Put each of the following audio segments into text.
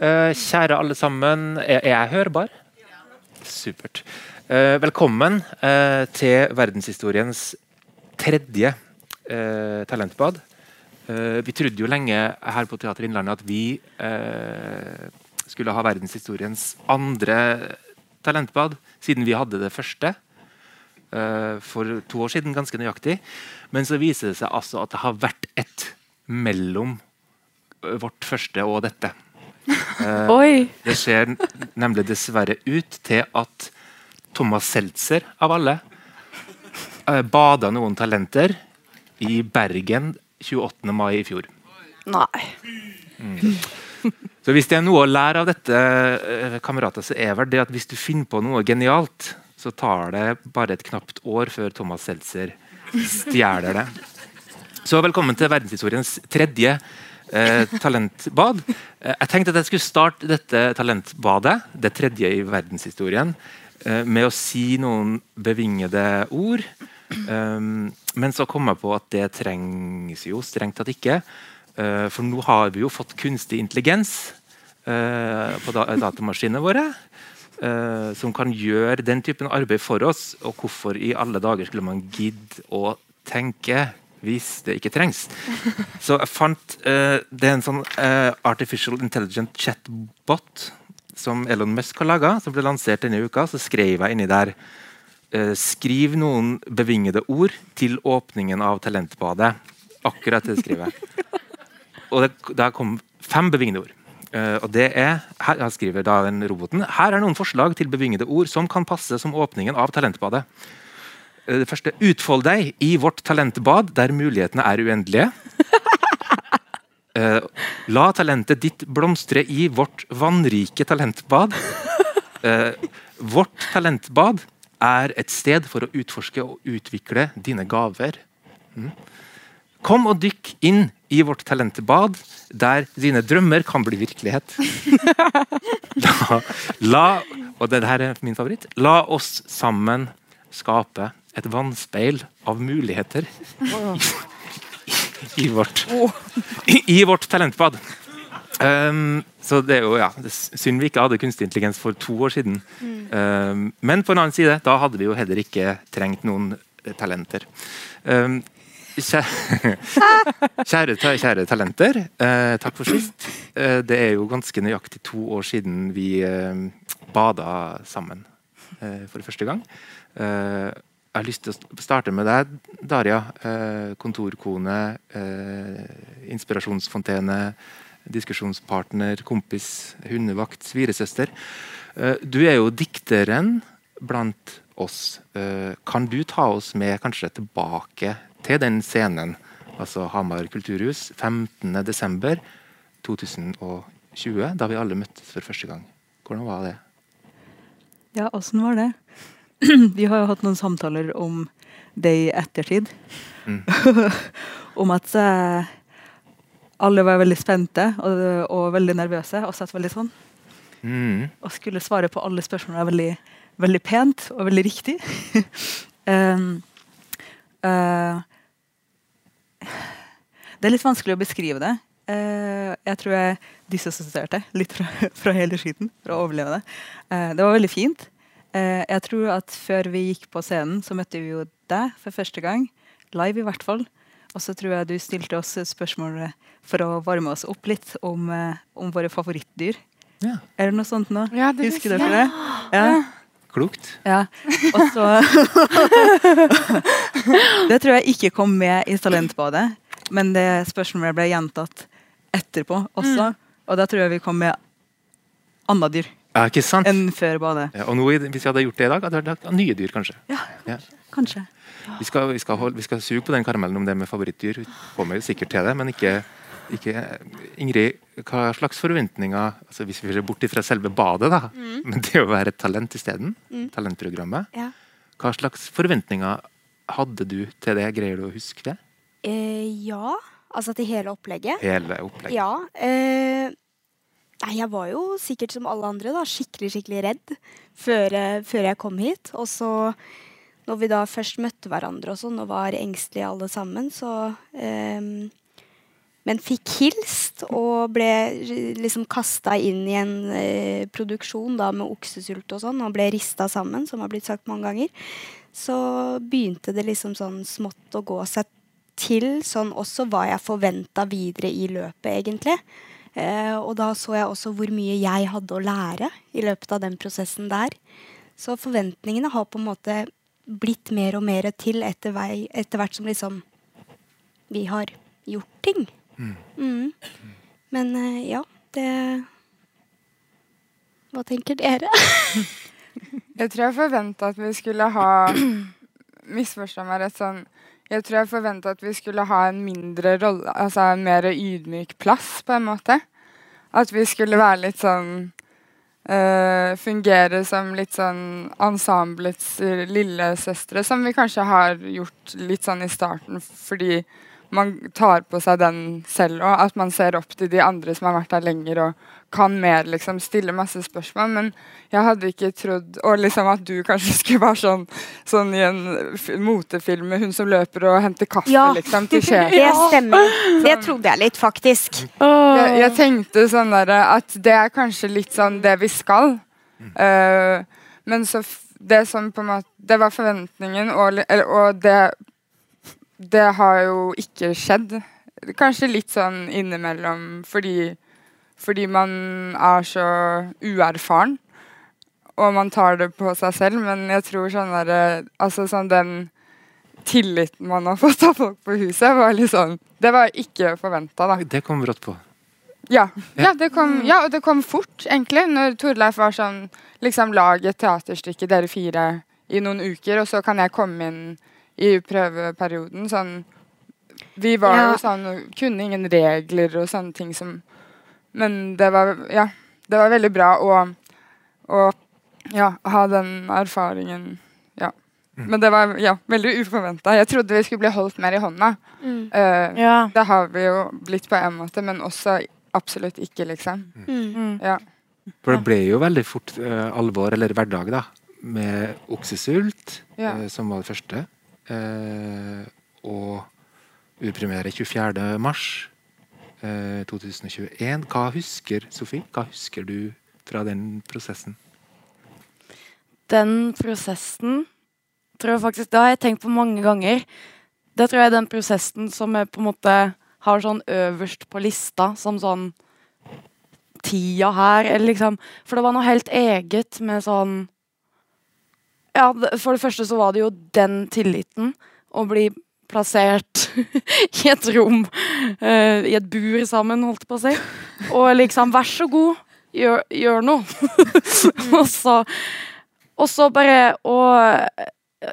Eh, kjære alle sammen, er, jeg hørbar? Supert. Eh, velkommen eh, til verdenshistoriens tredje talentbad. Vi trodde jo lenge her på Teater Innlandet at vi skulle ha verdenshistoriens andre talentbad, siden vi hadde det første for to år siden, ganske nøyaktig. Men så viser det seg altså at det har vært et mellom vårt første og dette. Eh, det ser nemlig dessverre ut til at Thomas Seltzer, av alle, uh, bada noen talenter i Bergen 28. mai i fjor. Nei. Så hvis det er noe å lære av dette, eh, kamerater, så er vel det at hvis du finner på noe genialt, så tar det bare et knapt år før Thomas Seltzer stjeler det. Så velkommen til verdenshistoriens tredje eh, talentbad. Eh, jeg tenkte at jeg skulle starte dette talentbadet, det tredje i verdenshistorien, eh, med å si noen bevingede ord. Men så kom jeg på at det trengs jo strengt tatt ikke. For nå har vi jo fått kunstig intelligens på da datamaskinene våre. som kan gjøre den typen arbeid for oss. Og hvorfor i alle dager skulle man gidde å tenke hvis det ikke trengs? Så jeg fant uh, Det er en sånn uh, Artificial Intelligent Chatbot som Elon Musk har laga, som ble lansert denne uka. Så skrev jeg inni der uh, Skriv noen bevingede ord til åpningen av Talentbadet. Akkurat det skriver jeg. Og det, der kom fem bevingede ord. Og det er, her skriver da den roboten Her er noen forslag til bevingede ord som kan passe som åpningen av Talentbadet. Eh, det første Utfold deg i vårt talentbad der mulighetene er uendelige. Uh, la talentet ditt blomstre i vårt vannrike talentbad. Uh, vårt talentbad er et sted for å utforske og utvikle dine gaver. Mm. Kom og dykk inn i vårt talentbad, der dine drømmer kan bli virkelighet. La, la og det her er min favoritt. La oss sammen skape et vannspeil av muligheter i, vårt, i, i vårt talentbad. Um, så det er jo ja, synd vi ikke hadde kunstig intelligens for to år siden. Um, men på en annen side, da hadde vi jo heller ikke trengt noen eh, talenter. Um, kjære, kjære, kjære talenter, uh, takk for sist. Uh, det er jo ganske nøyaktig to år siden vi uh, bada sammen uh, for første gang. Eh, jeg har lyst til å starte med deg, Daria. Eh, kontorkone, eh, inspirasjonsfontene, diskusjonspartner, kompis, hundevakt, sviresøster. Eh, du er jo dikteren blant oss. Kan du ta oss med kanskje tilbake til den scenen? Altså Hamar kulturhus, 15.12.2020, da vi alle møttes for første gang. Hvordan var det? Ja, åssen var det? Vi har jo hatt noen samtaler om det i ettertid. Mm. om at uh, alle var veldig spente og, og veldig nervøse og satt veldig sånn. Mm. Og skulle svare på alle spørsmålene veldig, veldig pent og veldig riktig. um, uh, det er litt vanskelig å beskrive det. Uh, jeg tror jeg disassosierte litt fra, fra hele skiten for å overleve det. Uh, det var veldig fint. Eh, jeg tror at før vi gikk på scenen, så møtte vi jo deg for første gang. Live, i hvert fall. Og så tror jeg du stilte oss spørsmål for å varme oss opp litt om, eh, om våre favorittdyr. Ja, Er det noe sånt nå? Ja, det Husker dere det? Ja. klokt. Ja, og så Det tror jeg ikke kom med i Talentbadet, men det spørsmålet ble gjentatt etterpå også. Og da tror jeg vi kom med andre dyr Ja, ikke sant? enn før badet. Ja, og nå, hvis vi hadde gjort det i dag, hadde det vært nye dyr, kanskje. Ja. Kanskje. Vi skal, vi, skal holde, vi skal suge på den karamellen om det med favorittdyr. Vi kommer jo sikkert til det, men ikke, ikke Ingrid, hva slags forventninger altså Hvis vi ser bort fra selve badet, da, men det å være et talent isteden, talentprogrammet, Ja. hva slags forventninger hadde du til det? Greier du å huske det? Eh, ja, altså til hele opplegget. Hele opplegget? Ja. Eh, nei, jeg var jo sikkert som alle andre da, skikkelig, skikkelig redd før, eh, før jeg kom hit. Og så når vi da først møtte hverandre og sånn, og var engstelige alle sammen, så eh, men fikk hilst og ble liksom kasta inn i en eh, produksjon da med oksesult og sånn, og ble rista sammen, som har blitt sagt mange ganger, så begynte det liksom sånn smått å gå seg til sånn også hva jeg forventa videre i løpet, egentlig. Eh, og da så jeg også hvor mye jeg hadde å lære i løpet av den prosessen der. Så forventningene har på en måte blitt mer og mer til etter, vei, etter hvert som liksom vi har gjort ting. Mm. Mm. Men eh, ja, det Hva tenker dere? jeg tror jeg forventa at vi skulle ha Misforstå meg rett sånn jeg tror jeg forventa at vi skulle ha en mindre rolle, altså en mer ydmyk plass, på en måte. At vi skulle være litt sånn øh, Fungere som litt sånn ensemblets lillesøstre, som vi kanskje har gjort litt sånn i starten fordi man tar på seg den selv òg. At man ser opp til de andre som har vært der lenger og kan mer, liksom. Stille masse spørsmål. Men jeg hadde ikke trodd Og liksom at du kanskje skulle være sånn, sånn i en motefilm med hun som løper og henter kaffe, ja. liksom, til sjefen. Det stemmer. Det trodde jeg litt, faktisk. Jeg, jeg tenkte sånn der, at det er kanskje litt sånn det vi skal. Uh, men så det som på en måte Det var forventningen, og, og det det har jo ikke skjedd. Kanskje litt sånn innimellom fordi, fordi man er så uerfaren. Og man tar det på seg selv, men jeg tror sånn der, altså sånn den tilliten man har fått av folk på huset, var litt sånn Det var ikke forventa, da. Det kom brått på. Ja. Ja, det kom, ja, og det kom fort, egentlig. Når Torleif var sånn Liksom lag et teaterstykke, dere fire, i noen uker, og så kan jeg komme inn i prøveperioden. Sånn Vi var ja. jo sånn Kunne ingen regler og sånne ting som Men det var Ja. Det var veldig bra å, å ja, ha den erfaringen. Ja. Mm. Men det var ja, veldig uforventa. Jeg trodde vi skulle bli holdt mer i hånda. Mm. Uh, ja. Det har vi jo blitt på en måte, men også absolutt ikke, liksom. Mm. mm. Ja. For det ble jo veldig fort uh, alvor, eller hverdag, da. Med oksesult, uh, som var det første. Eh, og urpremiere 24. mars 2021. Eh, Hva husker Sofie? Hva husker du fra den prosessen? Den prosessen tror jeg faktisk, Det har jeg tenkt på mange ganger. Det tror jeg er den prosessen som jeg på en måte har sånn øverst på lista, som sånn Tida her, eller liksom For det var noe helt eget med sånn ja, for det første så var det jo den tilliten. Å bli plassert i et rom, uh, i et bur sammen, holdt jeg på å si. Og liksom, vær så god, gjør, gjør noe. og så Og så bare Og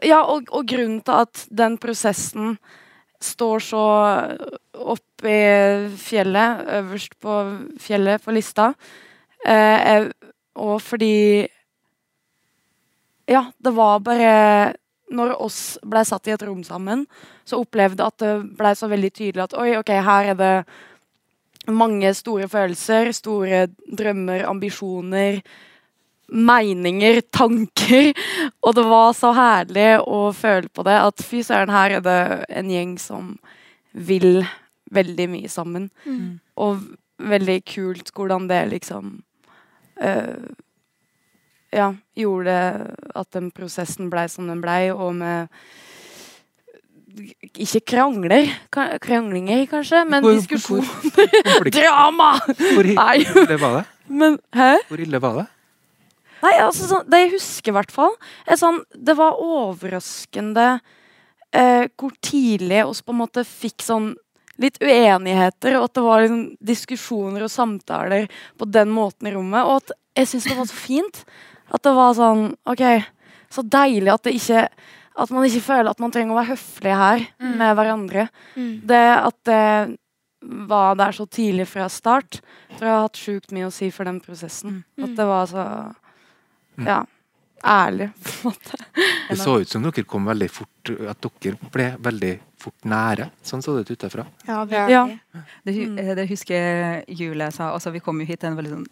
Ja, og, og, grunnen til at den prosessen står så oppe i fjellet, øverst på fjellet på lista, er, og fordi ja, det var bare Når oss ble satt i et rom sammen, så opplevde at det ble så veldig tydelig at oi, ok, her er det mange store følelser, store drømmer, ambisjoner, meninger, tanker. Og det var så herlig å føle på det at fy søren, her er det en gjeng som vil veldig mye sammen. Mm. Og veldig kult hvordan det liksom uh, ja, gjorde at den prosessen blei som den blei, og med ikke krangler, kranglinger kanskje, men hvor, diskusjoner. Drama! Hvor ille var det? Men, hæ? Hvor ille var det? Nei, altså, sånn, Det jeg husker, i hvert fall, sånn Det var overraskende eh, hvor tidlig vi på en måte fikk sånn litt uenigheter, og at det var liksom, diskusjoner og samtaler på den måten i rommet. Og at jeg syns det var så fint. At det var sånn OK, så deilig at det ikke At man ikke føler at man trenger å være høflig her mm. med hverandre. Mm. Det at det var der så tidlig fra start, tror jeg har hatt sjukt mye å si for den prosessen. Mm. At det var så mm. Ja. ærlig, på en måte. Det så ut som dere kom veldig fort At dere ble veldig fort nære. Sånn så det ut utenfra. Ja, Ja. Det, det husker jeg Julie sa. Altså, vi kom jo hit til en veldig sånn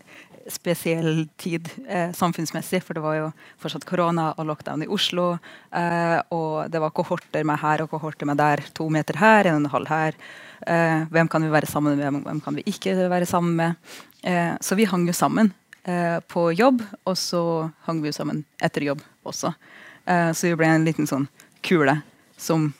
spesiell tid eh, samfunnsmessig. For det var jo fortsatt korona og lockdown i Oslo. Eh, og det var kohorter med her og kohorter med der. To meter her, en og en halv her. Eh, hvem kan vi være sammen med, hvem, kan vi ikke være sammen med? Eh, så vi hang jo sammen eh, på jobb, og så hang vi jo sammen etter jobb også. Eh, så vi ble en liten sånn kule som,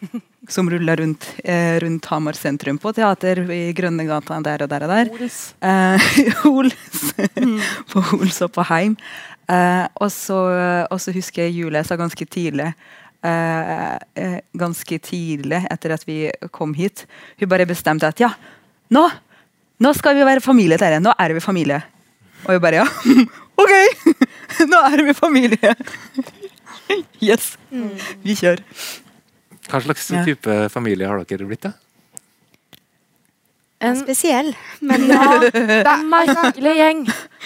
som ruller rundt, eh, rundt Hamar sentrum på teater i Grønnegata der og der og der. Holes Eh, mm. på Hols og på Heim. Eh, og, så, husker jeg Julie sa ganske tidlig eh, eh, Ganske tidlig etter at vi kom hit. Hun bare bestemte at ja, nå, nå skal vi være familie, dere. Nå er vi familie. Og jeg bare ja, OK! Nå er vi familie. Yes. Vi kjører. Hva slags Ja. type familie har dere blitt? da? En Spesiell. Men Ja, det er, merkelig gjeng.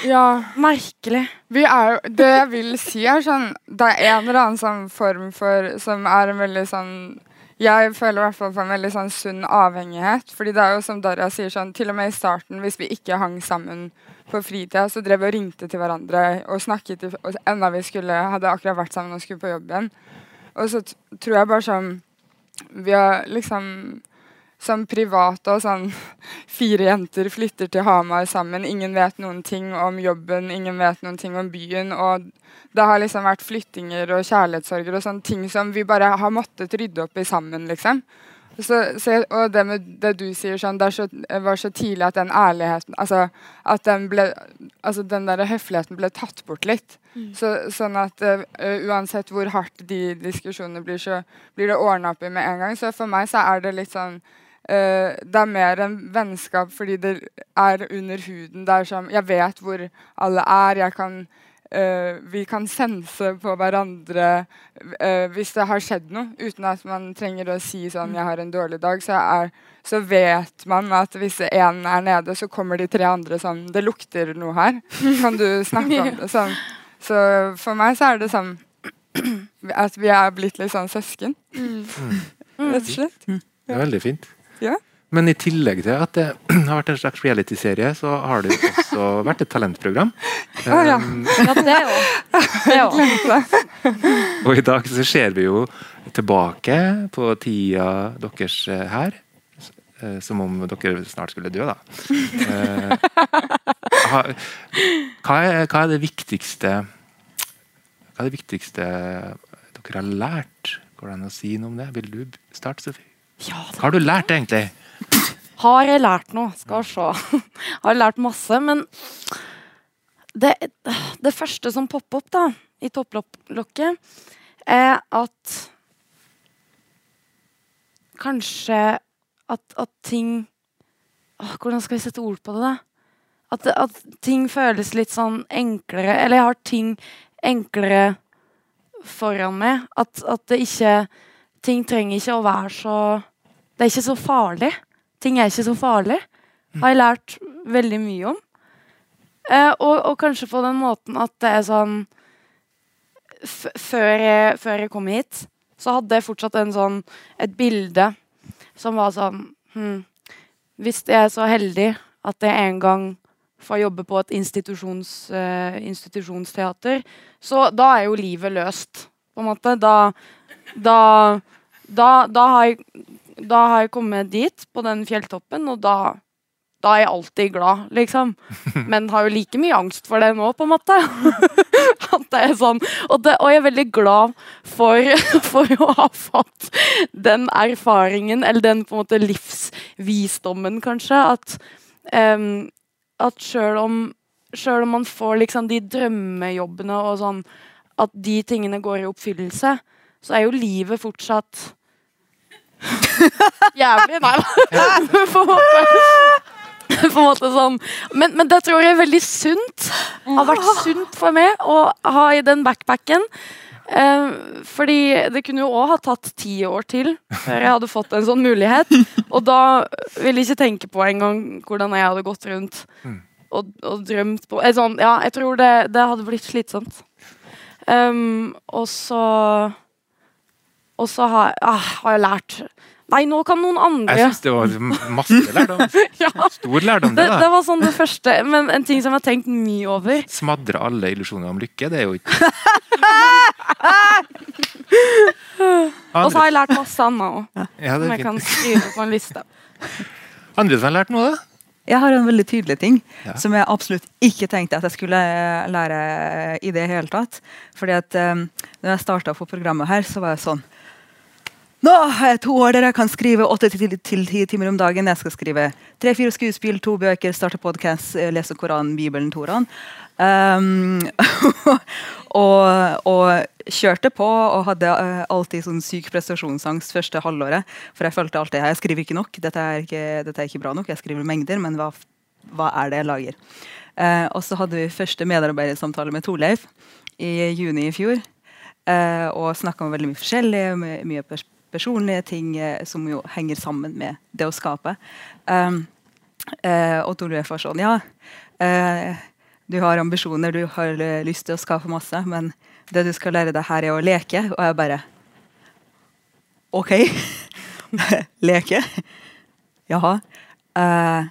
ja. Merkelig. Vi er jo Det jeg vil si, er sånn Det er en eller annen sånn form for Som er en veldig sånn Jeg føler i hvert fall på en veldig sånn sunn avhengighet. Fordi det er jo som Darja sier, sånn til og med i starten, hvis vi ikke hang sammen på fritida, så drev vi og ringte til hverandre og snakket til, og enda vi skulle hadde akkurat vært sammen og skulle på jobb igjen. Og så t tror jeg bare sånn Vi har liksom som private og sånn fire jenter flytter til Hamar sammen. Ingen vet noen ting om jobben, ingen vet noen ting om byen. Og det har liksom vært flyttinger og kjærlighetssorger og sånne ting som vi bare har måttet rydde opp i sammen, liksom. Så, så, og det med det du sier sånn, det så, var så tidlig at den ærligheten Altså at den ble Altså den der høfligheten ble tatt bort litt. Så, sånn at uh, uansett hvor hardt de diskusjonene blir, så blir det ordna opp i med en gang. Så for meg så er det litt sånn Uh, det er mer en vennskap fordi det er under huden. Det er som Jeg vet hvor alle er. Jeg kan eh, Vi kan sense på hverandre uh, hvis det har skjedd noe, uten at man trenger å si sånn 'Jeg har en dårlig dag'. Så, er, så vet man at hvis én er nede, så kommer de tre andre sånn 'Det lukter noe her. Kan du snakke om det?' Sånn. Så for meg så er det sånn at vi er blitt litt sånn søsken, rett og slett. Det er veldig fint. Ja. Men i tillegg til at det har vært en slags reality-serie, så har det jo også vært et talentprogram. Ja, ja. Um, Ja, det òg. Det òg. og i dag så ser vi jo tilbake på tida deres eh, her. eh, Som om dere snart skulle dø, da. Eh, Hva er, hva er det viktigste Hva er det viktigste dere har lært? Går det an å si noe om det? Vil du starte, Sofie? Ja, Hva har du lært, egentlig? Har jeg lært noe? Skal se. Har lært masse, men det, det første som popper opp da, i topplokket, er at Kanskje at, at ting Åh, Hvordan skal vi sette ord på det, da? At, at ting føles litt sånn enklere Eller jeg har ting enklere foran meg. At, at det ikke Ting trenger ikke å være så Det er ikke så farlig. Ting er ikke så farlig. Har jeg lært veldig mye om. Eh, og, og kanskje på den måten at det er sånn før, jeg, før jeg kom hit, så hadde jeg fortsatt sånn, et bilde som var sånn hm, Hvis jeg er så heldig at jeg en gang får jobbe på et institusjons, eh, institusjonsteater, så da er jo livet løst, på en måte. Da, da, da, da, har, jeg, da har jeg kommet dit, på den fjelltoppen, og da, da er jeg alltid glad, liksom. Men har jo like mye angst for det nå, på en måte. At det er sånn. Og, det, og jeg er veldig glad for, for å ha fått den erfaringen, eller den på en måte livsvisdommen, kanskje, at um, at sjøl om, selv om man får liksom de drømmejobbene og sånn, at de tingene går i oppfyllelse, så er jo livet fortsatt jævlig. Nei da. På en måte. På en måte sånn. men, men det tror jeg er veldig sunt. Har vært sunt for meg å ha i den backpacken. Eh, fordi det kunne jo òg ha tatt ti år til før jeg hadde fått en sånn mulighet. Og da ville jeg ikke tenke på engang hvordan jeg hadde gått rundt Mm. og, og drømt på eh, sånn, Ja, jeg tror det, det hadde blitt slitsomt. Um, og så Og så har, ah, har jeg lært Nei, nå kan noen andre Jeg syns det var masse lærdom. Ja. Stor lærdom, det, det. det var sånn det første, men en ting som jeg har tenkt mye over. Smadre alle illusjoner om lykke, det er jo ikke Og så har jeg lært masse annet òg, Ja, som jeg kan skrive på en liste. Andre som har lært noe, da? Jeg har en veldig tydelig ting Ja. som jeg absolutt ikke tenkte at jeg skulle eh, lære i det hele tatt. Fordi at um, når jeg starta på programmet her, så var jeg sånn Nå har jeg to år der jeg kan skrive åtte til ti timer om dagen. Jeg skal skrive tre-fire skuespill, to bøker, starte podkast, lese Koranen, Bibelen, Toraen. Um, og, og kjørte på og hadde eh, alltid sånn syk prestasjonsangst første halvåret. For jeg følte alltid jeg skriver ikke nok. Dette er ikke, dette er ikke bra nok. Jeg skriver mengder, men hva, hva er det jeg lager? Uh, og så hadde vi første medarbeidersamtale med Torleif i juni i fjor. Uh, og snakka om veldig mye forskjellig, my- mye pers personlige ting eh, som jo henger sammen med det å skape. Um, eh, og Torleif var sånn Ja, eh, du har ambisjoner, du har lyst til å skape masse, men det du skal lære deg her, er å leke. Og jeg bare OK. leke? Jaha. Eh,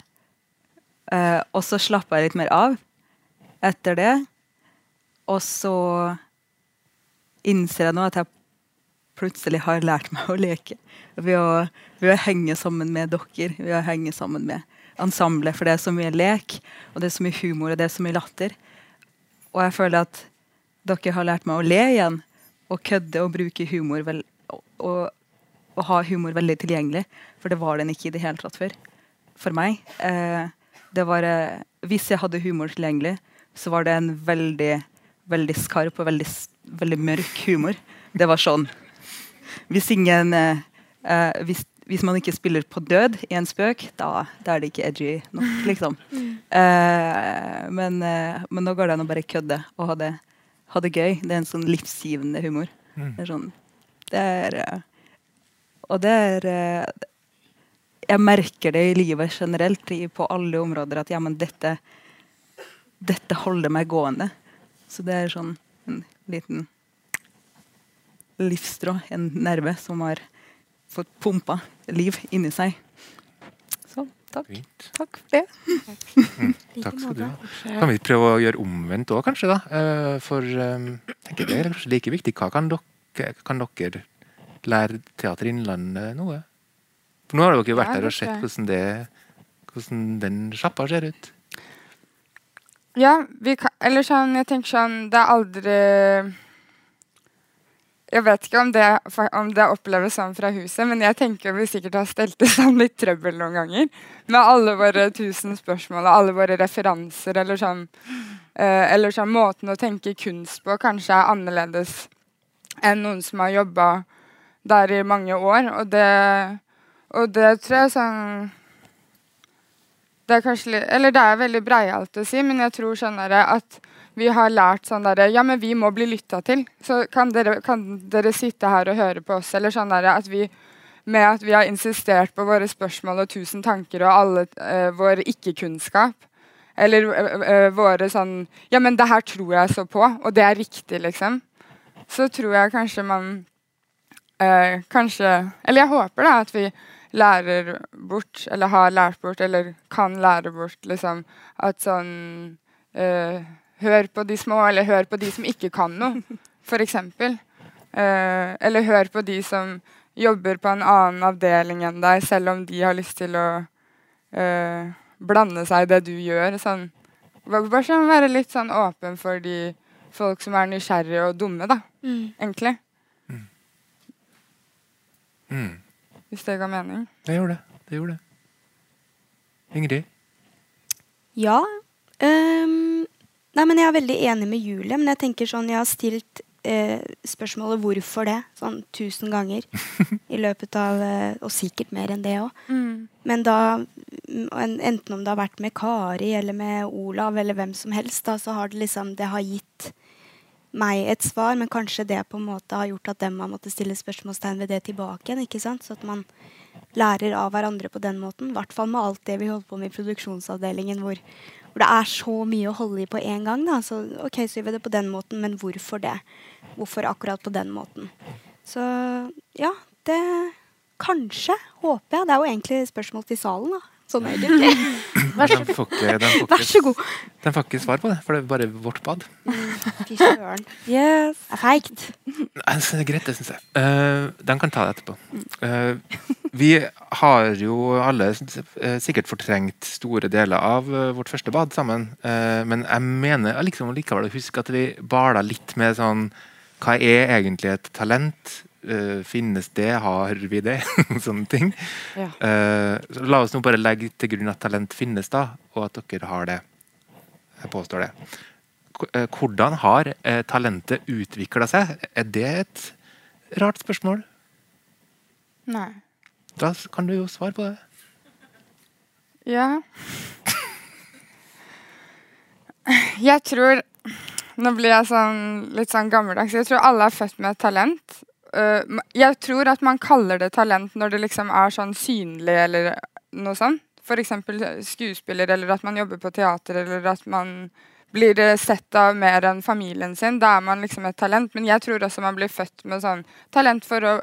eh, og så slappa jeg litt mer av etter det. Og så innser jeg nå at jeg plutselig har lært meg å leke. Ved å, ved å henge sammen med dere, ved å henge sammen med ensemblet. For det er så mye lek, og det er så mye humor og det er så mye latter. Og jeg føler at dere har lært meg å le igjen, og kødde og bruke humor vel, og, og, og ha humor veldig tilgjengelig. For det var den ikke i det hele tatt før. For meg. Eh, det var, eh, hvis jeg hadde humor tilgjengelig, så var det en veldig, veldig skarp og veldig, veldig mørk humor. Det var sånn Hvis ingen eh, hvis, hvis man ikke spiller på død i en spøk, da, da er det ikke edgy nok, liksom. Uh, men, men nå går det an å bare kødde og ha det, ha det gøy. Det er en sånn livsgivende humor. Det er sånn Det er Og det er Jeg merker det i livet generelt, i, på alle områder, at ja, men dette Dette holder meg gående. Så det er sånn en liten livstråd, en nerve, som har fått pumpa liv inni seg. Så takk. Fint. Takk for det. Takk skal du ha. Kan vi prøve å gjøre omvendt òg, kanskje? da? Eh, For tenker det er kanskje like viktig. Hva kan dere, kan dere lære Teater Innlandet noe? For nå har dere jo vært der og sett hvordan, det, hvordan den sjappa ser ut. Ja, vi kan, eller sånn, jeg tenker sånn Det er aldri Jeg vet ikke om det, om det oppleves sånn fra huset, men jeg tenker vi sikkert har stelt i stand litt trøbbel noen ganger. Med alle våre tusen spørsmål og alle våre referanser, eller sånn eh, Eller sånn måten å tenke kunst på kanskje er annerledes enn noen som har jobba der i mange år. Og det, og det tror jeg sånn det er kanskje litt, eller det er veldig breialt å si, men jeg tror sånn at vi har lært sånn derre Ja, men vi må bli lytta til. Så kan dere, kan dere sitte her og høre på oss, eller sånn derre at vi med at vi har insistert på våre spørsmål og tusen tanker og alle uh, vår ikke-kunnskap. Eller eh, våre sånn Ja, men det her tror jeg så på, og det er riktig, liksom. Så tror jeg kanskje man uh, Kanskje Eller jeg håper da at vi lærer bort, eller har lært bort, eller kan lære bort, liksom at sånn Hør på de små, eller hør på de som ikke kan noe, eksempel. Eh, eller hør på de som jobber på en annen avdeling enn deg, selv om de har lyst til å eh, blande seg i det du gjør. Sånn. Bare sånn være litt sånn åpen for de folk som er nysgjerrige og dumme, da, Mm. egentlig. Mm. Hvis det ga mening. Det gjorde det. det gjorde det. Ingrid? Ja. ehm, nei, men jeg er veldig enig med Julie, men jeg tenker sånn Jeg har stilt eh, spørsmålet 'hvorfor det?' sånn tusen ganger i løpet av eh, Og sikkert mer enn det òg. Men da, mm, en- enten om det har vært med Kari eller med Olav eller hvem som helst, da, så har det liksom Det har gitt meg et svar, men kanskje det på en måte har gjort at dem har måttet stille spørsmålstegn ved det tilbake igjen. ikke sant? Så at man lærer av hverandre på den måten. I hvert fall med alt det vi holder på med i produksjonsavdelingen, hvor, hvor det er så mye å holde i på en gang. Da. Så ok, så gjør vi det på den måten, men hvorfor det? Hvorfor akkurat på den måten? Så ja, det Kanskje, håper jeg. Det er jo egentlig spørsmål til salen, da. Sånn egentlig. Vær så, får ikke, den får Vær så god. Den får ikke svar på det, for det er bare vårt bad. Fy søren. Yes. Det er feigt. Det er greit, det syns jeg. Uh, den kan ta det etterpå. Uh, vi har jo alle uh, sikkert fortrengt store deler av vårt første bad sammen. men jeg mener liksom likevel å huske at vi bala litt med sånn Hva er egentlig et talent? Finnes det? Har vi det? Sånne ting. Ja. Så la oss nå bare legge til grunn at talent finnes, da, og at dere har det. Jeg påstår det. Hvordan har talentet utvikla seg? Er det et rart spørsmål? Nei. Da kan du jo svare på det. Ja. Jeg tror Nå blir jeg sånn, litt sånn gammeldags. Jeg tror alle er født med et talent. Uh, jeg tror at man kaller det talent når det liksom er sånn synlig eller noe sånt. F.eks. skuespiller, eller at man jobber på teater, eller at man blir sett av mer enn familien sin. Da er man liksom et talent. Men jeg tror også man blir født med sånn talent for å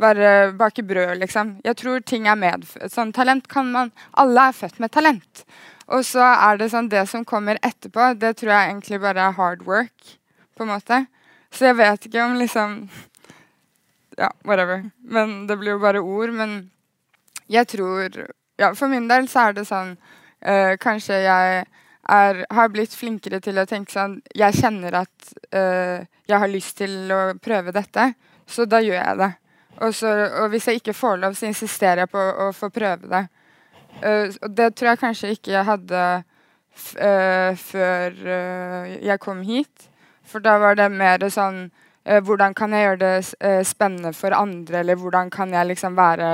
være bake brød, liksom. Jeg tror ting er medfødt. Sånn talent kan man Alle er født med talent. Og så er det sånn det som kommer etterpå, det tror jeg egentlig bare er hard work, på en måte. Så jeg vet ikke om liksom ja, whatever. Men det blir jo bare ord. Men jeg tror Ja, for min del så er det sånn øh, Kanskje jeg er, har blitt flinkere til å tenke sånn Jeg kjenner at øh, jeg har lyst til å prøve dette, så da gjør jeg det. Og, så, og hvis jeg ikke får lov, så insisterer jeg på å, få prøve det. Uh, det tror jeg kanskje ikke jeg hadde før jeg kom hit. For da var det mer sånn hvordan kan jeg gjøre det spennende for andre, eller hvordan kan jeg liksom være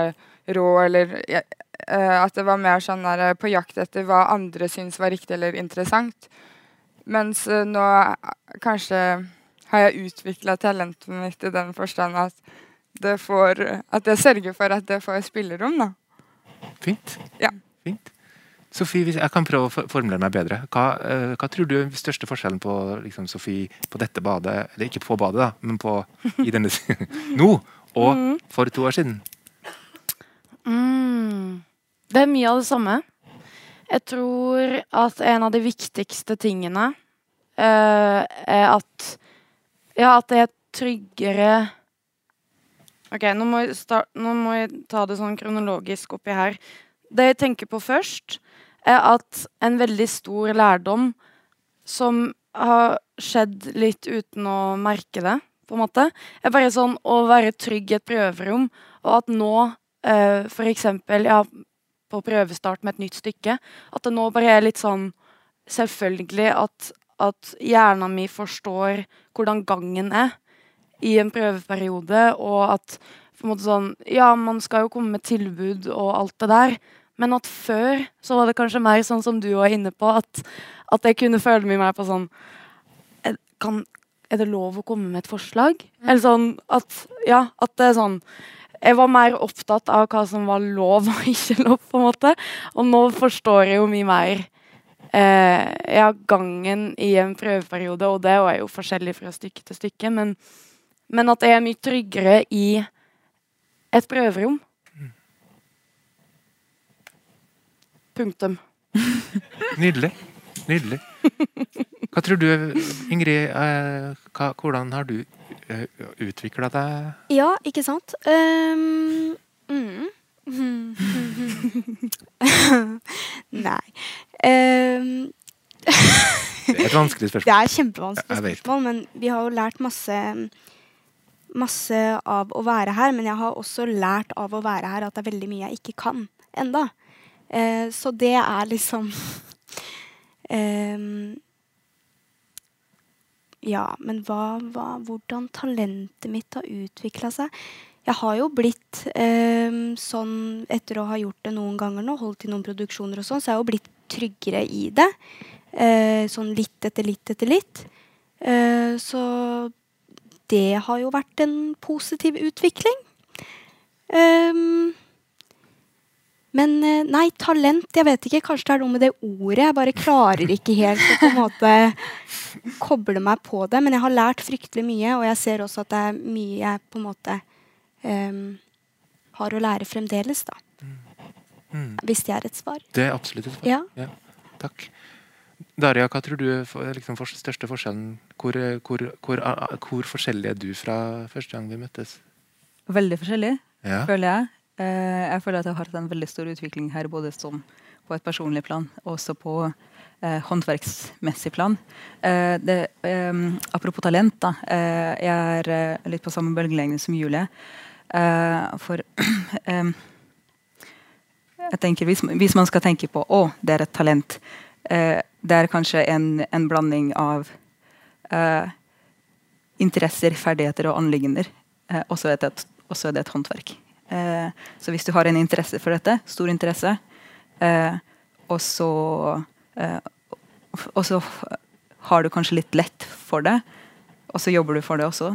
rå, eller At det var mer sånn der, på jakt etter hva andre syns var riktig eller interessant. Mens nå kanskje har jeg utvikla talentet mitt i den forstand at det får At jeg sørger for at det får spillerom, da. Fint. Ja. Fint. Sofie, hvis jeg kan prøve å formulere meg bedre. Hva, uh, hva tror du er den største forskjellen på liksom, Sofie på dette badet, eller ikke på badet, da, men på i denne nå og mm. for to år siden? Mm. Det er mye av det samme. Jeg tror at en av de viktigste tingene uh, er at Ja, at det er tryggere OK, nå må, start, nå må jeg ta det sånn kronologisk oppi her. Det jeg tenker på først, er at en veldig stor lærdom som har skjedd litt uten å merke det, på en måte, er bare sånn å være trygg i et prøverom, og at nå, eh, eksempel ja, på prøvestart med et nytt stykke, at det nå bare er litt sånn selvfølgelig at, at hjernen min forstår hvordan gangen er i en prøveperiode, og at på en måte sånn Ja, man skal jo komme med tilbud og alt det der, men at før så var det kanskje mer sånn som du var inne på, at, at jeg kunne føle meg mer på sånn kan, Er det lov å komme med et forslag? Mm. Eller sånn at Ja, at det er sånn Jeg var mer opptatt av hva som var lov og ikke lov, på en måte. Og nå forstår jeg jo mye mer eh, ja, gangen i en prøveperiode, og det er jo forskjellig fra stykke til stykke, men, men at jeg er mye tryggere i et prøverom. Punktum. Nydelig. Nydelig. Hva tror du, Ingrid? Eh, hva, hvordan har du eh, utvikla deg? Ja, ikke sant? Um, mm. Nei um, Det er et vanskelig spørsmål. Det er et kjempevanskelig spørsmål, men vi har jo lært masse masse av å være her, men jeg har også lært av å være her at det er veldig mye jeg ikke kan enda. Eh, så det er liksom eh, Ja, men hva, hva, hvordan talentet mitt har utvikla seg Jeg har jo blitt eh, sånn etter å ha gjort det noen ganger nå, holdt i noen produksjoner og sånn, så jeg har jo blitt tryggere i det. Uh, sånn litt etter litt etter litt. Uh, så det har jo vært en positiv utvikling. Um, Men eh, nei, talent Jeg vet ikke, kanskje det er noe med det ordet. Jeg bare klarer ikke helt å på en måte koble meg på det. Men jeg har lært fryktelig mye, og jeg ser også at det er mye jeg på en måte um, har å lære fremdeles, da. Mm. Hvis det er et svar. Det er absolutt et svar. Ja. ja. Takk. Daria, hva tror du er liksom for, største forskjellen? Hvor, hvor, hvor, hvor, forskjellig er du fra første gang vi møttes? Veldig forskjellig, ja. føler jeg. Eh, jeg føler at jeg har hatt en veldig stor utvikling her, både som på et personlig plan og også på eh, håndverksmessig plan. Eh, det, eh, apropos talent, da. Eh, jeg er eh, litt på samme bølgelengde som Julie. for jeg tenker hvis, hvis, man skal tenke på å, det er et talent, det er kanskje en, en blanding av interesser, ferdigheter og anliggender. og så er, det et håndverk. Eh, så hvis du har en interesse for dette, stor interesse, eh, og så eh, og så har du kanskje litt lett for det, og så jobber du for det også,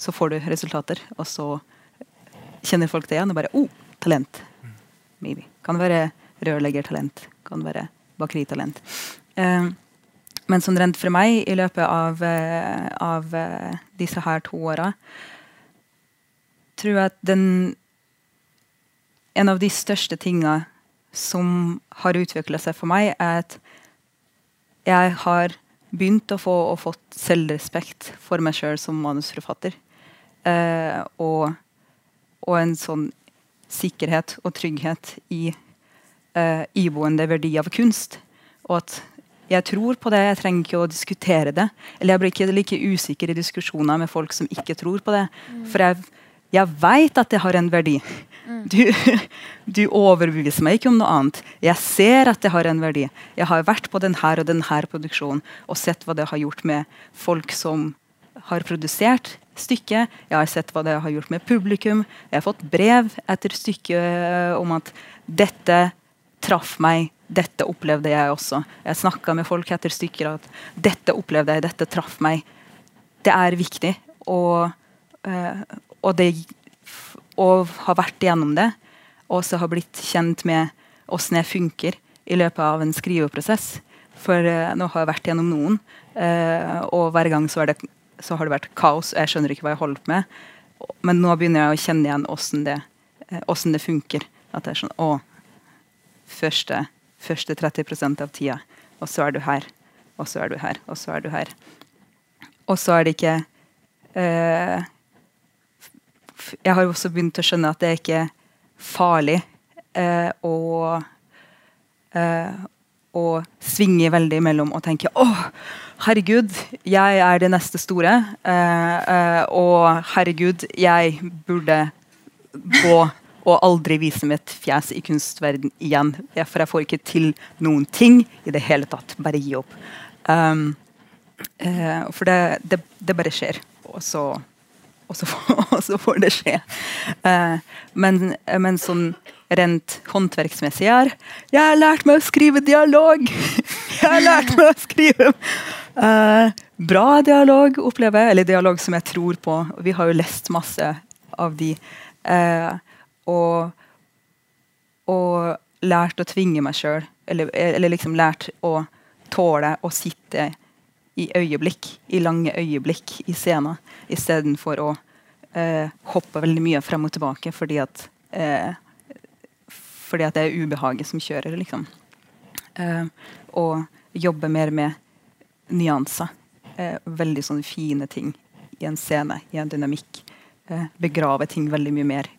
så får du resultater, og så kjenner folk det igjen og bare oh, talent. Maybe. Kan være rørleggertalent. Kan være bakeritalent. Eh, men som rent for meg, i løpet av, eh, av eh, disse her to åra, tror jeg at den en av de største tinga som har utvikla seg for meg, er at jeg har begynt å få og fått selvrespekt for meg sjøl som manusforfatter. Eh, og, og, en sånn sikkerhet og trygghet i eh, iboende verdi av kunst. Og at jeg tror på det, jeg trenger ikke å diskutere det. Eller jeg blir ikke like usikker i diskusjoner med folk som ikke tror på det. Mm. For jeg, jeg veit at det har en verdi. Du, du, overbeviser meg ikke om noe annet. Jeg ser at det har en verdi. Jeg har vært på denne og denne produksjonen og sett hva det har gjort med folk som har produsert stykket. Jeg har sett hva det har gjort med publikum. Jeg har fått brev etter stykket om at dette traff meg. Dette opplevde jeg også. Jeg snakka med folk etter stykker at dette opplevde jeg, dette traff meg. Det er viktig. Og, øh, og det og har vært gjennom det. Og så har blitt kjent med åssen jeg funker i løpet av en skriveprosess. For uh, nå har jeg vært gjennom noen, uh, og hver gang så, det, så, har det vært kaos. Jeg skjønner ikke hva jeg holder på med. Men nå begynner jeg å kjenne igjen åssen det, uh, det, funker. At det er sånn Å, første, første 30% av tida, og så er du her. Og så er du her, og så er du her. Og så er det ikke uh, jeg har også begynt å skjønne at det er ikke farlig eh, å, eh, å svinge veldig mellom å tenke å, herregud, jeg er det neste store. Eh, eh og herregud, jeg burde gå og aldri vise mitt fjes i kunstverden igjen. For jeg får ikke til noen ting i det hele tatt. Bare gi opp. Um, uh, for det, det, det, bare skjer. Og så og så, og så får det skje. Uh, men, men, sånn rent håndverksmessig er Jeg har lært meg å skrive dialog! Jeg har lært meg å skrive uh, bra dialog, opplever jeg. Eller dialog som jeg tror på. Vi har jo lest masse av de. Uh, og, og, lært å tvinge meg sjøl. Eller, eller liksom lært å tåle å sitte i øyeblikk, i lange øyeblikk i scenen, istedenfor å eh, hoppe veldig mye frem og tilbake fordi at, eh, fordi at det er ubehaget som kjører, liksom. Eh, og jobbe mer med nyanser. Eh, veldig sånne fine ting i en scene, i en dynamikk. Eh, begrave ting veldig mye mer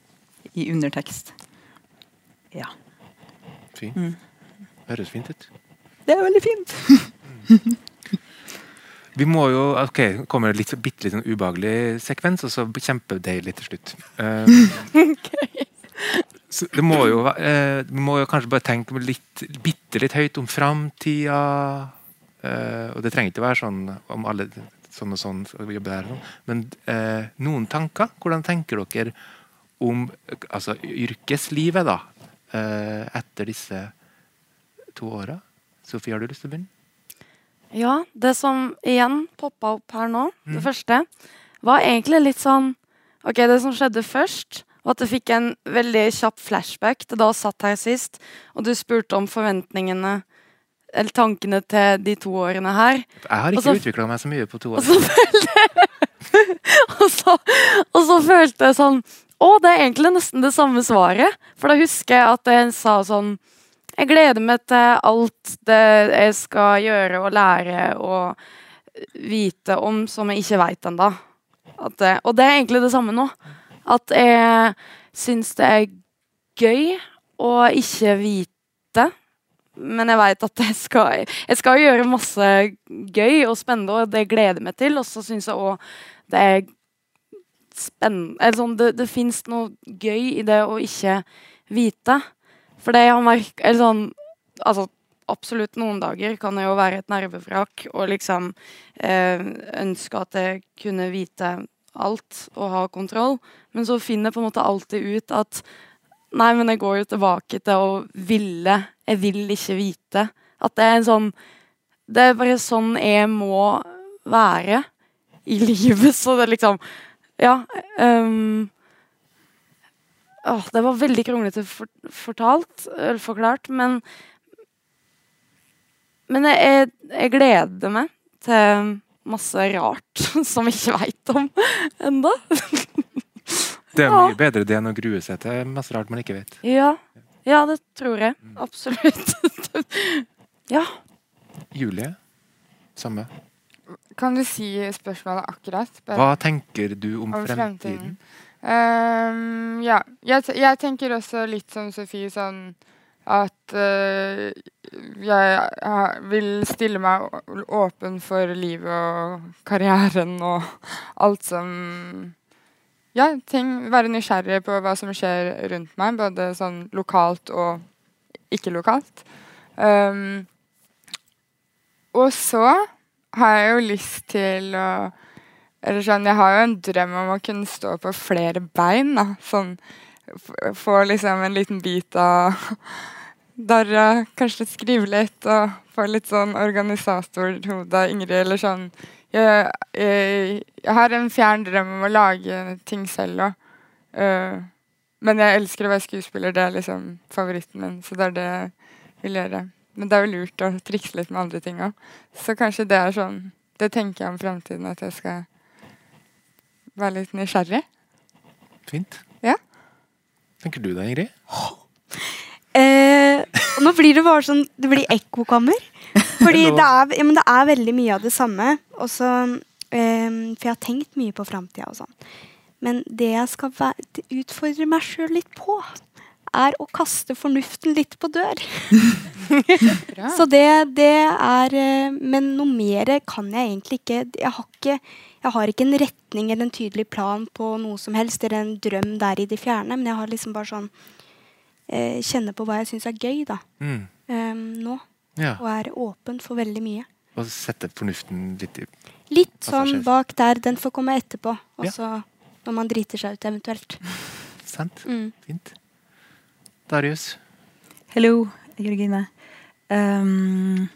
i undertekst. Ja. Fint. Mm. Høres fint ut. Det er veldig fint. Vi må jo, ok, kommer litt, bitte litt sånn ubehagelig sekvens, og så kjempedeilig til slutt. Uh, okay. det må jo, uh, vi må jo kanskje bare tenke litt, bitte litt høyt om framtida. Uh, og det trenger ikke være sånn om alle sånn og sånn jobber her, sånn. men uh, noen tanker? Hvordan tenker dere om altså, yrkeslivet da, etter disse to åra? Sofie, har du lyst til å begynne? Ja, det som igjen poppa opp her nå, mm. det første, var egentlig litt sånn Ok, det som skjedde først, Og at jeg fikk en veldig kjapp flashback til da jeg satt her sist, og du spurte om forventningene eller tankene til de to årene her. Jeg har ikke utvikla meg så mye på to Og så følte og, så, og så følte jeg sånn Å, det er egentlig nesten det samme svaret. For da husker jeg at jeg sa sånn Jeg gleder meg til alt det jeg skal gjøre og lære og vite om som jeg ikke veit ennå. Og det er egentlig det samme nå. At jeg syns det er gøy å ikke vite. Men jeg veit at jeg skal, jeg skal gjøre masse gøy og spennende, og det gleder jeg meg til. Og så syns jeg òg det er spennende sånn, det, det fins noe gøy i det å ikke vite. For det merket Eller sånn Altså, absolutt noen dager kan jeg jo være et nervevrak og liksom eh, ønske at jeg kunne vite alt og ha kontroll. Men så finner jeg på en måte alltid ut at Nei, men jeg går jo tilbake til å ville. Jeg vil ikke vite. At det er en sånn Det er bare sånn jeg må være i livet. Så det liksom Ja. Um, å, det var veldig kronglete for, fortalt, eller forklart, men Men jeg, jeg, gleder meg til masse rart som jeg ikke veit om enda. Det er Ja. bedre det enn å grue seg til masse rart man ikke vet. Ja. ja, det tror jeg. Absolutt. ja. Julie? Samme. Kan du si spørsmålet akkurat? Hva tenker du om om fremtiden? fremtiden? Um, ja. Jeg, jeg tenker også litt som Sofie, sånn at uh, jeg vil stille meg åpen for livet og karrieren og alt som Ja, ting, være nysgjerrig på hva som skjer rundt meg, både sånn lokalt og ikke lokalt. Um, og så har jeg jo lyst til å eller sånn, Jeg har jo en drøm om å kunne stå på flere bein. da, sånn Få liksom en liten bit av Darra, kanskje skrive litt og få litt sånn organisatorhode av Ingrid, eller sånn jeg, jeg, jeg har en fjern drøm om å lage ting selv òg. men jeg elsker å være skuespiller, det er liksom favoritten min, så det er det jeg vil gjøre. Men det er jo lurt å trikse litt med andre ting òg. Så kanskje det er sånn Det tenker jeg om fremtiden, at jeg skal være litt nysgjerrig. Fint. Ja. Tenker du det, Ingrid? Eh, og nå blir det bare sånn Det blir ekkokammer. Fordi det er, ja, men det er veldig mye av det samme. Og så, eh, for jeg har tenkt mye på framtida og sånn. Men det jeg skal utfordre meg sjøl litt på, er å kaste fornuften litt på dør. Så det, det er eh, Men noe mer kan jeg egentlig ikke Jeg har ikke, jeg har ikke en retning eller en tydelig plan på noe som helst, eller en drøm der i det fjerne, men jeg har liksom bare sånn eh, Kjenne på hva jeg syns er gøy, da. Mm. Um, nå. Ja. Og er åpen for veldig mye. Og sette fornuften litt i Litt sånn bak der. Den får komme etterpå. Og Ja. når man driter seg ut, eventuelt. Sant? Mm. Fint. Darius? Hello, Jørgine. Um,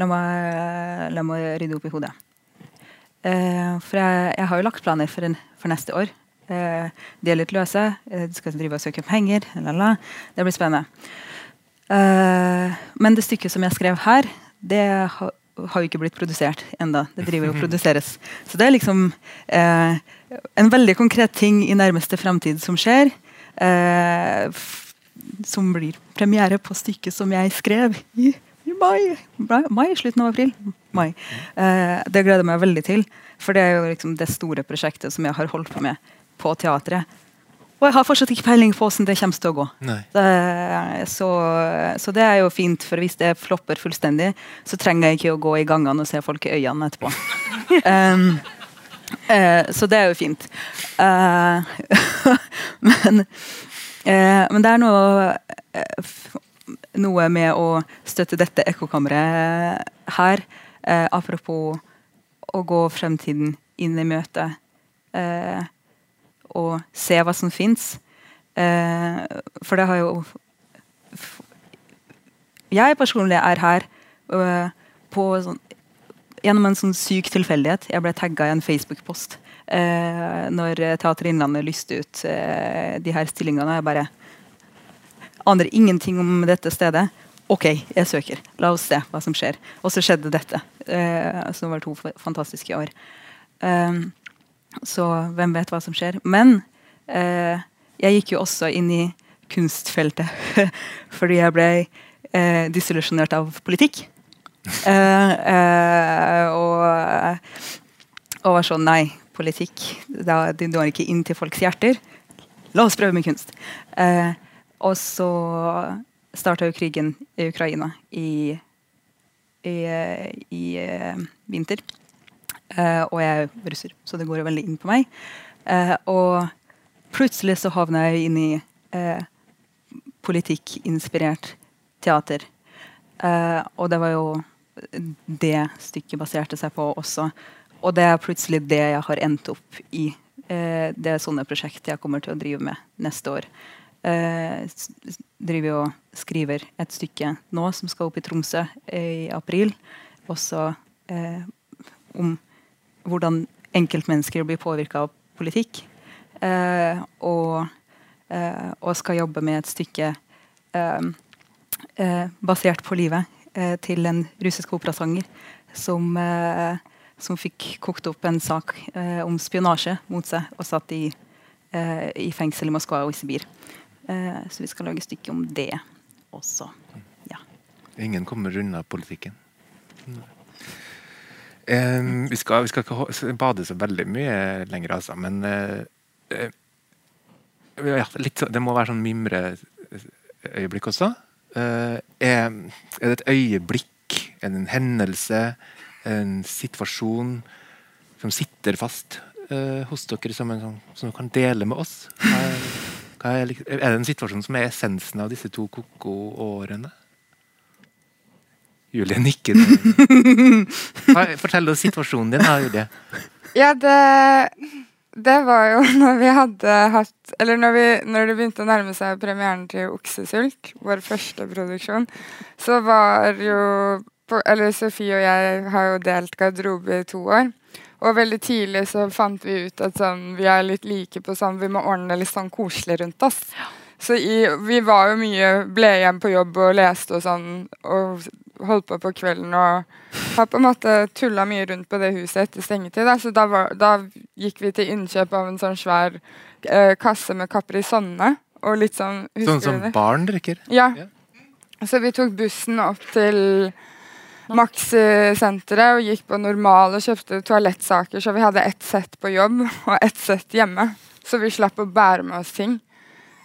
la, meg, la meg rydde opp i hodet. Uh, for jeg, jeg har jo lagt planer for, en, for neste år. Uh, de er litt løse. Eh, Du skal drive og søke penger. Lala. Det blir spennende. Uh, men det stykket som jeg skrev her, det har, jo ikke blitt produsert enda. Det driver jo og produseres. Så det er liksom eh, en veldig konkret ting i nærmeste fremtid som skjer. Eh, som blir premiere på stykket som jeg skrev i, i mai. Mai, Slutten av april. Mai. Eh, det gleder jeg meg veldig til. For det er jo liksom det store prosjektet som jeg har holdt på med på teatret. Og jeg har fortsatt ikke peiling på hvordan det kommer til å gå. Så, så det er jo fint, for hvis det flopper fullstendig, så trenger jeg ikke å gå i gangene og se folk i øynene etterpå. um, uh, så det er jo fint. Uh, men, uh, men det er noe, eh, noe med å støtte dette ekkokammeret her, eh, apropos å gå fremtiden inn i møte. Eh, og se hva som fins. Eh, for det har jo Jeg personlig er her øh, på sånn, gjennom en sånn syk tilfeldighet. Jeg ble tagga i en Facebook-post eh, når Teater Innlandet lyste ut eh, de her stillingene. Jeg bare aner ingenting om dette stedet. OK, jeg søker. La oss se hva som skjer. Og så skjedde dette. Eh, det var to fantastiske år. Eh, så hvem vet hva som skjer. Men eh, jeg gikk jo også inn i kunstfeltet fordi jeg ble eh, disillusjonert av politikk. Eh, eh, og, og var sånn Nei, politikk da, det når ikke inn til folks hjerter. La oss prøve med kunst. Eh, og så starta jo krigen i Ukraina i, i, eh, i eh, vinter. Eh, og jeg er russer, så det går veldig inn på meg. Eh, og plutselig så havna jeg inn i eh, politikkinspirert teater. Eh, og det var jo det stykket baserte seg på også. Og det er plutselig det jeg har endt opp i. Eh, det er sånne prosjekt jeg kommer til å drive med neste år. Eh, driver og skriver et stykke nå som skal opp i Tromsø i april. Også eh, om hvordan enkeltmennesker blir påvirka av politikk. Eh, og, eh, og skal jobbe med et stykke eh, eh, basert på livet eh, til en russisk operasanger som, som fikk kokt opp en sak om spionasje mot seg og satt i, i fengsel i Moskva og i Sibir. Så vi skal lage stykke om det også. Ja. Ingen kommer unna politikken. Eh, vi, skal, vi skal ikke bade så veldig mye lenger, altså, men eh, ja, litt, Det må være sånn mimreøyeblikk også. Eh, er, det et øyeblikk, en hendelse, en situasjon som sitter fast eh, hos dere som, en sånn, som dere kan dele med oss? Hva er, hva er, er det en situasjon som er essensen av disse to koko-årene? Julie nikker. Fortell oss situasjonen din, da, Julie. Ja, det Det var jo når vi hadde hatt Eller når, vi, når det begynte å nærme seg premieren til Oksesult, vår første produksjon, så var jo Eller Sofie og jeg har jo delt garderobe i to år. Og veldig tidlig så fant vi ut at sånn, vi er litt like på sånn Vi må ordne litt sånn koselig rundt oss. Så i, vi var jo mye Ble igjen på jobb og leste og sånn, og holdt på på kvelden og har på en måte tulla mye rundt på det huset etter stengetid. Da. Så da, var, da gikk vi til innkjøp av en sånn svær eh, kasse med Caprisonne. Og litt sånn Sånn som det? barn drikker. Ja. Ja. Så vi tok bussen opp til Maxi-senteret og gikk på Normal og kjøpte toalettsaker, så vi hadde ett sett på jobb og ett sett hjemme. Så vi slapp å bære med oss ting.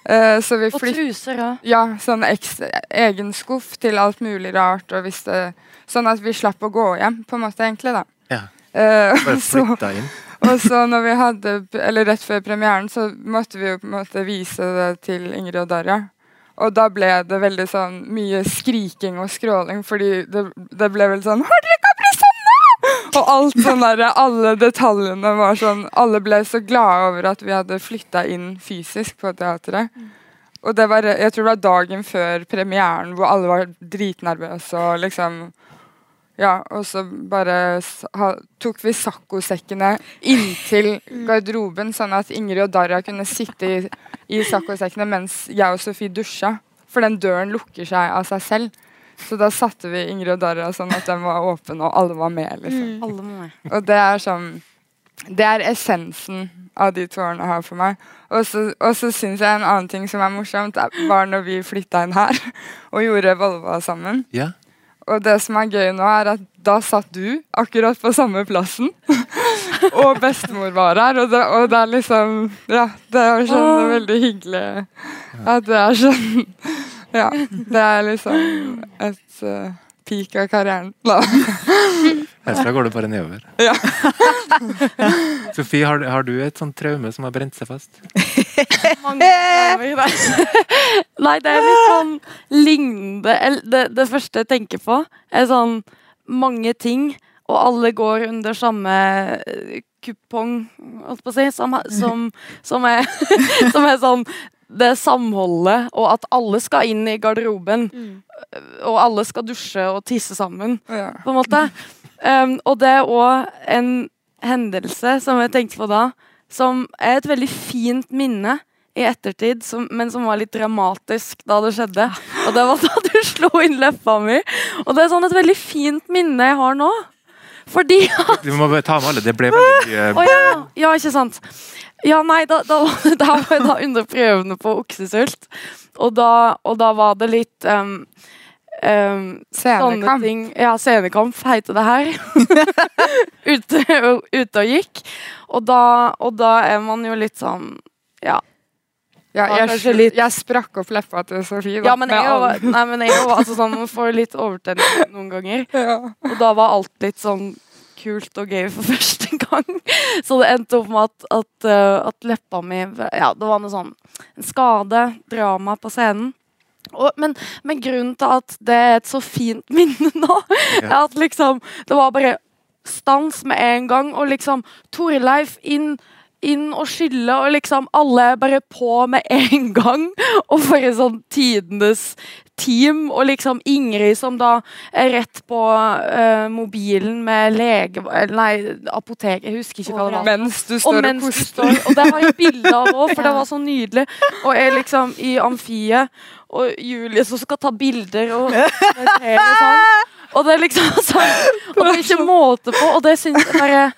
Eh, så vi Og truser òg. ja, sånn ekstra, egen skuff til alt mulig rart. Og hvis det, sånn at vi slapp å gå hjem, på en måte, egentlig. da. Ja. Uh, Bare flytta inn. og så når vi hadde, eller rett før premieren, så måtte vi jo på en måte vise det til Ingrid og Darja. Og da ble det veldig sånn mye skriking og skråling, fordi det, det ble vel sånn Har dere! Og alt sånn der, alle detaljene var sånn Alle ble så glade over at vi hadde flytta inn fysisk på teatret. Og det var, jeg tror det var dagen før premieren hvor alle var dritnervøse og liksom Ja, og så bare tok vi saccosekkene inntil garderoben, sånn at Ingrid og Darja kunne sitte i, i saccosekkene mens jeg og Sofie dusja. For den døren lukker seg av seg selv. Så da satte vi Ingrid og Dara sånn at den var åpen, og alle var med. liksom. Alle med. Og det er sånn Det er essensen av de to årene her for meg. Og så, og så syns jeg en annen ting som er morsomt, er- var når vi flytta inn her og gjorde Volva sammen. Ja. Og det som er gøy nå, er at da satt du akkurat på samme plassen. og bestemor var her, og det, og det er liksom Ja, det er sånn veldig hyggelig at det er sånn Ja. Det er liksom et uh, peak av karrieren. Da. Herfra går det bare nedover. Ja. Sofie, har, har du et sånt traume som har brent seg fast? Nei. Det er litt sånn lignende eller det, det første jeg tenker på, er sånn mange ting, og alle går under samme eh, kupong, holdt på å si, som, som, som, er, som er sånn det samholdet, og at alle skal inn i garderoben, og alle skal dusje og tisse sammen Ja. på en måte. Um, og det er òg en hendelse som jeg tenkte på da, som er et veldig fint minne i ettertid, som, men som var litt dramatisk da det skjedde. Og det var da du slo inn leppa mi. Og det er sånn et veldig fint minne jeg har nå. Fordi Du må bare ta med alle. Det ble veldig mye oh, ja, ja, ikke sant. Ja, nei, da, da, da var jeg da under prøvene på oksesult. Og da, og da var det litt um, um, sånne ting. Ja, scenekamp heter det her. ute, ute og gikk. Og og da er man jo litt sånn Ja. Ja, Ja, jeg, litt- jeg sprakk opp leppa til Sofie. da, ja men jeg var, nei, men jeg var altså sånn, man får litt overtenning noen ganger. ja. Og da var alt litt sånn kult og gøy for første gang. Så det endte opp med at, at, eh, at leppa mi Ja, det var noe sånn En skade, drama på scenen. Og, men, men grunnen til at det er et så fint minne nå, er at liksom Det var bare stans med en gang, og liksom Torleif inn inn og skylle, og liksom alle bare på med en gang. Og for en sånn tidenes team. Og liksom Ingrid som da er rett på uh, mobilen med lege... Nei, apotek, jeg husker ikke hva det var. Mens du står og, koster. står, og det har jeg bilde av òg, for det var så nydelig. Og jeg liksom i amfiet, og Julie som skal ta bilder og og sånn. Og det er liksom sånn Og det er ikke måte på, og det syns jeg bare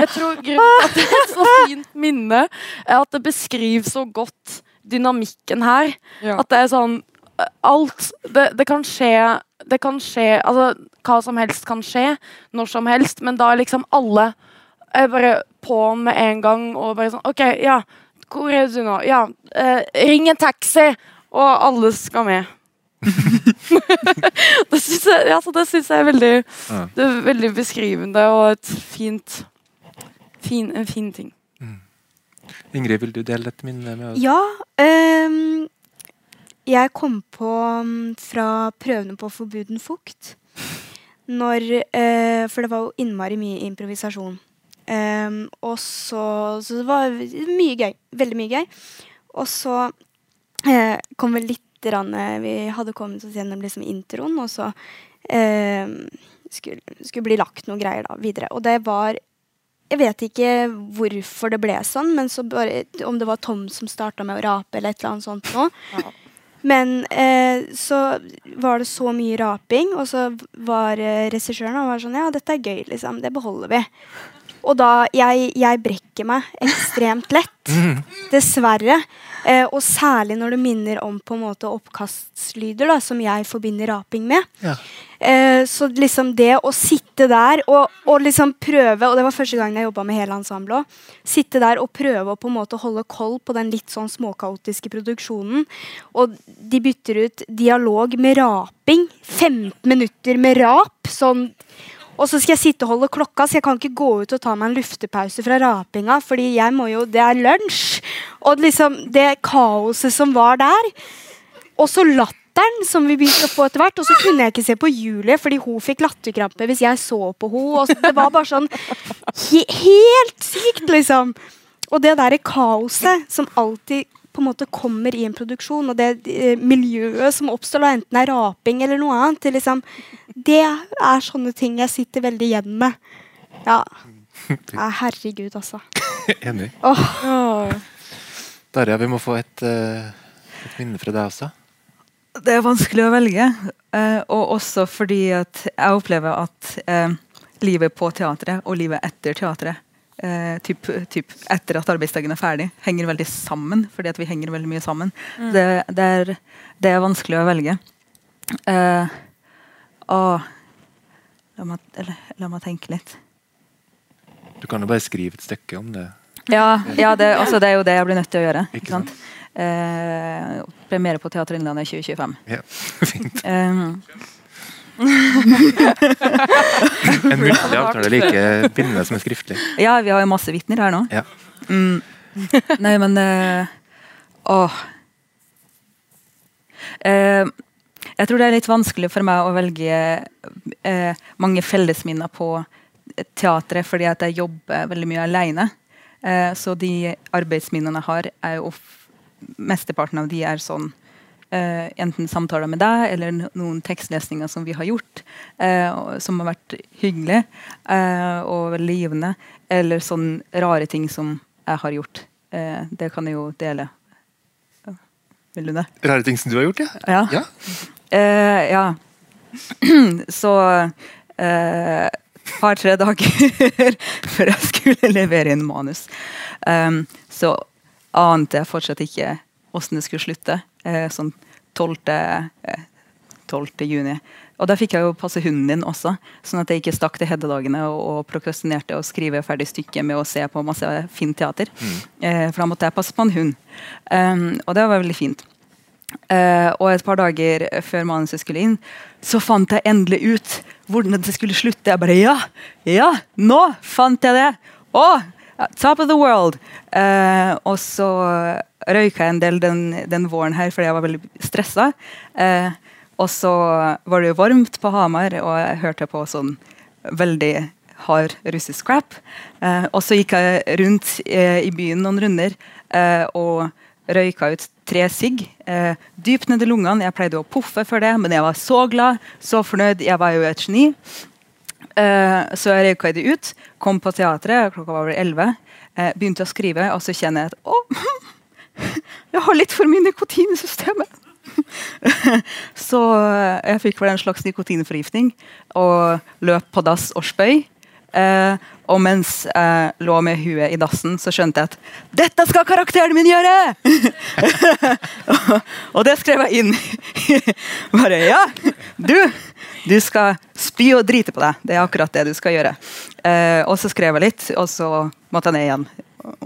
Jeg tror grunnen at det er et så fint minne, er at det beskriver så godt dynamikken her. Ja. At det er sånn Alt Det, det kan skje Det kan skje Altså, hva som helst kan skje når som helst, men da er liksom alle er bare på med en gang og bare sånn OK, ja, hvor er du nå? Ja, eh, ring en taxi! Og alle skal med. det syns jeg, altså, jeg er veldig Ja. Det er veldig beskrivende og et fint, fin, en fin ting. Ingrid, vil du dele et minne med oss? Ja. Um, jeg kom på mm, fra prøvene på Forbuden fukt når uh, For det var jo innmari mye improvisasjon. Um, og så Så det var mye gøy. Veldig mye gøy. Og så uh, kom vel litt grann, eh, Vi hadde kommet oss gjennom liksom introen, og så uh, skulle, skulle bli lagt noen greier da videre. Og det var Jeg vet ikke hvorfor det ble sånn, men så bare, om det var Tom som starta med å rape eller et eller annet sånt nå. Ja. Men eh, så var det så mye raping, og så var eh, regissøren og var sånn Ja, dette er gøy, liksom. Det beholder vi. Og da Jeg, jeg brekker meg ekstremt lett. Dessverre. Eh, og særlig når det minner om på en måte oppkastlyder, da, som jeg forbinder raping med. Ja. Eh, så liksom det å sitte der og, og liksom prøve Og det var første gang jeg jobba med hele ensemblet òg. Sitte der og prøve å på en måte holde koll på den litt sånn småkaotiske produksjonen. Og de bytter ut dialog med raping. 15 minutter med rap. Sånn og så skal jeg sitte og holde klokka, så jeg kan ikke gå ut og ta meg en luftepause fra rapinga, fordi jeg må jo Det er lunsj. Og liksom det kaoset som var der. Og så latteren som vi begynte å få etter hvert. Og så kunne jeg ikke se på Julie, fordi hun fikk latterkrampe hvis jeg så på henne. Og så- det var bare sånn he Helt sykt, liksom. Og det derre kaoset som alltid på en måte kommer i en produksjon, og det eh, miljøet som oppstår, da, enten det er raping eller noe annet, det, liksom, det er sånne ting jeg sitter veldig igjen med. Ja. ja herregud, altså. Enig. Oh. Darja, vi må få et, eh, et minne fra deg også. Det er vanskelig å velge. eh, og også fordi at jeg opplever at eh, livet på teatret og livet etter teatret, eh, typ, typ etter at arbeidsdagen er ferdig, henger veldig sammen. Fordi at vi henger veldig mye sammen. Det, det, er, det er vanskelig å velge. Eh, og la meg, eller, la meg tenke litt. Du kan jo bare skrive et stykke om det. Ja, ja det, altså, det er jo det jeg blir nødt til å gjøre. Ikke sant? Eh, premiere på Teater Innlandet 2025. Ja, fint. Um, En muntlig avtale er like bindende som en skriftlig. ja, vi har jo masse vitner her nå. Ja. Mm. Nei, men eh, Åh. Eh, jeg tror det er litt vanskelig for meg å velge eh, mange fellesminner på teatret, fordi at jeg jobber veldig mye alene. Eh, så de arbeidsminnene jeg har, er jo Mesteparten av de er sånn eh, enten samtaler med deg eller noen tekstlesninger som vi har gjort, uh, som har vært hyggelige uh, og veldig givende, eller sånne rare ting som jeg har gjort. Eh, det kan jeg jo dele. Vil du det? Rare ting som du har gjort, ja? Ja. Ja. Ja. Så par-tre dager før jeg skulle levere inn manus, um, så ante jeg fortsatt ikke åssen det skulle slutte. Eh, sånn 12. Eh, 12. juni. Og da fikk jeg jo passe hunden din også, sånn at jeg ikke stakk til Heddedagene og, og prokrastinerte å skrive ferdig stykket med å se på masse fint teater. Eh, for da måtte jeg passe på en hund. Um, og det var veldig fint. Uh, og et par dager før manuset skulle inn, så fant jeg endelig ut hvordan det skulle slutte. Jeg bare Ja! Ja! Nå fant jeg det! Å! Top of the world! Uh, og så røyka en del den, den våren her fordi jeg var veldig stressa. Eh, og så var det jo varmt på Hamar, og jeg hørte på sånn veldig hard russisk crap. Eh, og så gikk jeg rundt eh, i byen noen runder eh, og røyka ut tre sigg. Eh, dypt ned i lungene. Jeg pleide å poffe for det, men jeg var så glad, så fornøyd. Jeg var jo et geni. Eh, så jeg røyka det ut. Kom på teatret, klokka var vel elleve. Begynte å skrive, og så kjenner jeg at å, jeg har litt for mye nikotin i systemet. så eh, jeg fikk vel en slags nikotinforgiftning og løp på dass og spøy. Eh, og mens jeg lå med huet i dassen, så skjønte jeg at dette skal karakteren min gjøre! og det skrev jeg inn. Bare ja, du, du skal spy og drite på deg. Det er akkurat det du skal gjøre. Eh, og så skrev jeg litt, og så måtte jeg ned igjen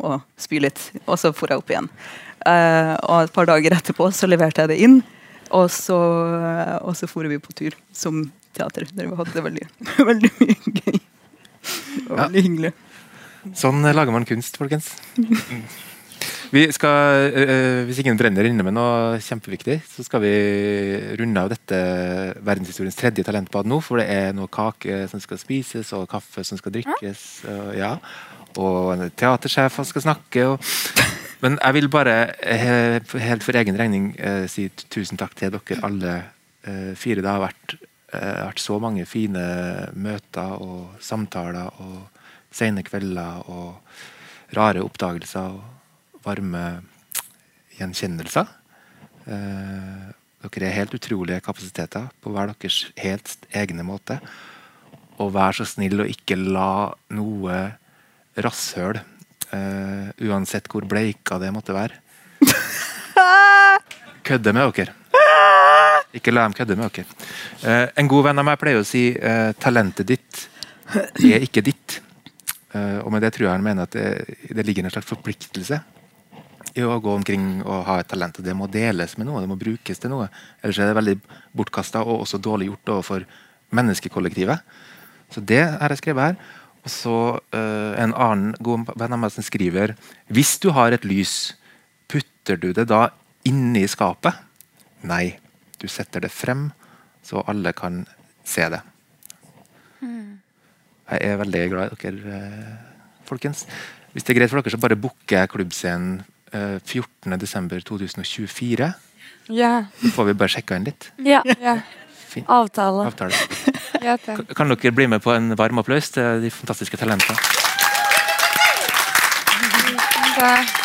og spy litt. Og så for jeg opp igjen. Eh, og et par dager etterpå så leverte jeg det inn, og så, og så for vi på tur som teater. Der vi hadde det veldig, veldig mye gøy. Det var Ja. veldig hyggelig. Sånn lager man kunst, folkens. Vi skal, øh, Hvis ingen brenner inne med noe kjempeviktig, så skal vi runde av dette verdenshistoriens tredje talentbad nå. For det er noe kake som skal spises, og kaffe som skal drikkes. Og, ja. og teatersjefer skal snakke. Og, men jeg vil bare eh, helt for egen regning eh, si tusen takk til dere alle eh, fire. Det har vært, vært så mange fine møter og samtaler og sene kvelder og rare oppdagelser og varme gjenkjennelser. Dere er helt utrolige kapasiteter på hver deres helt egne måte. Og vær så snill å ikke la noe rasshøl, eh, uansett hvor bleika det måtte være, kødde med dere. Ikke la dem kødde med dere. Uh, en god venn av meg pleier å si uh, talentet ditt er ikke ditt. Og med det tror jeg han mener at det, det ligger en slags forpliktelse i å gå omkring og ha et talent. Det må deles med noe, det må brukes til noe. Ellers er det veldig bortkasta og også dårlig gjort overfor menneskekollektivet. Så det har jeg skrevet her. Og så uh, en annen god venn av meg som skriver Hvis du har et lys, putter du det da inni skapet? Nei, du setter det frem, så alle kan se det. Jeg er veldig glad i dere, eh, folkens. Hvis det er greit for dere, så bare booker jeg klubbscenen uh, 14.12.2024. Ja. Så får vi bare sjekka inn litt. Ja. Yeah. Mm. Avtale. Avtale. Kan dere bli med på en varm applaus til de fantastiske talentene? Det-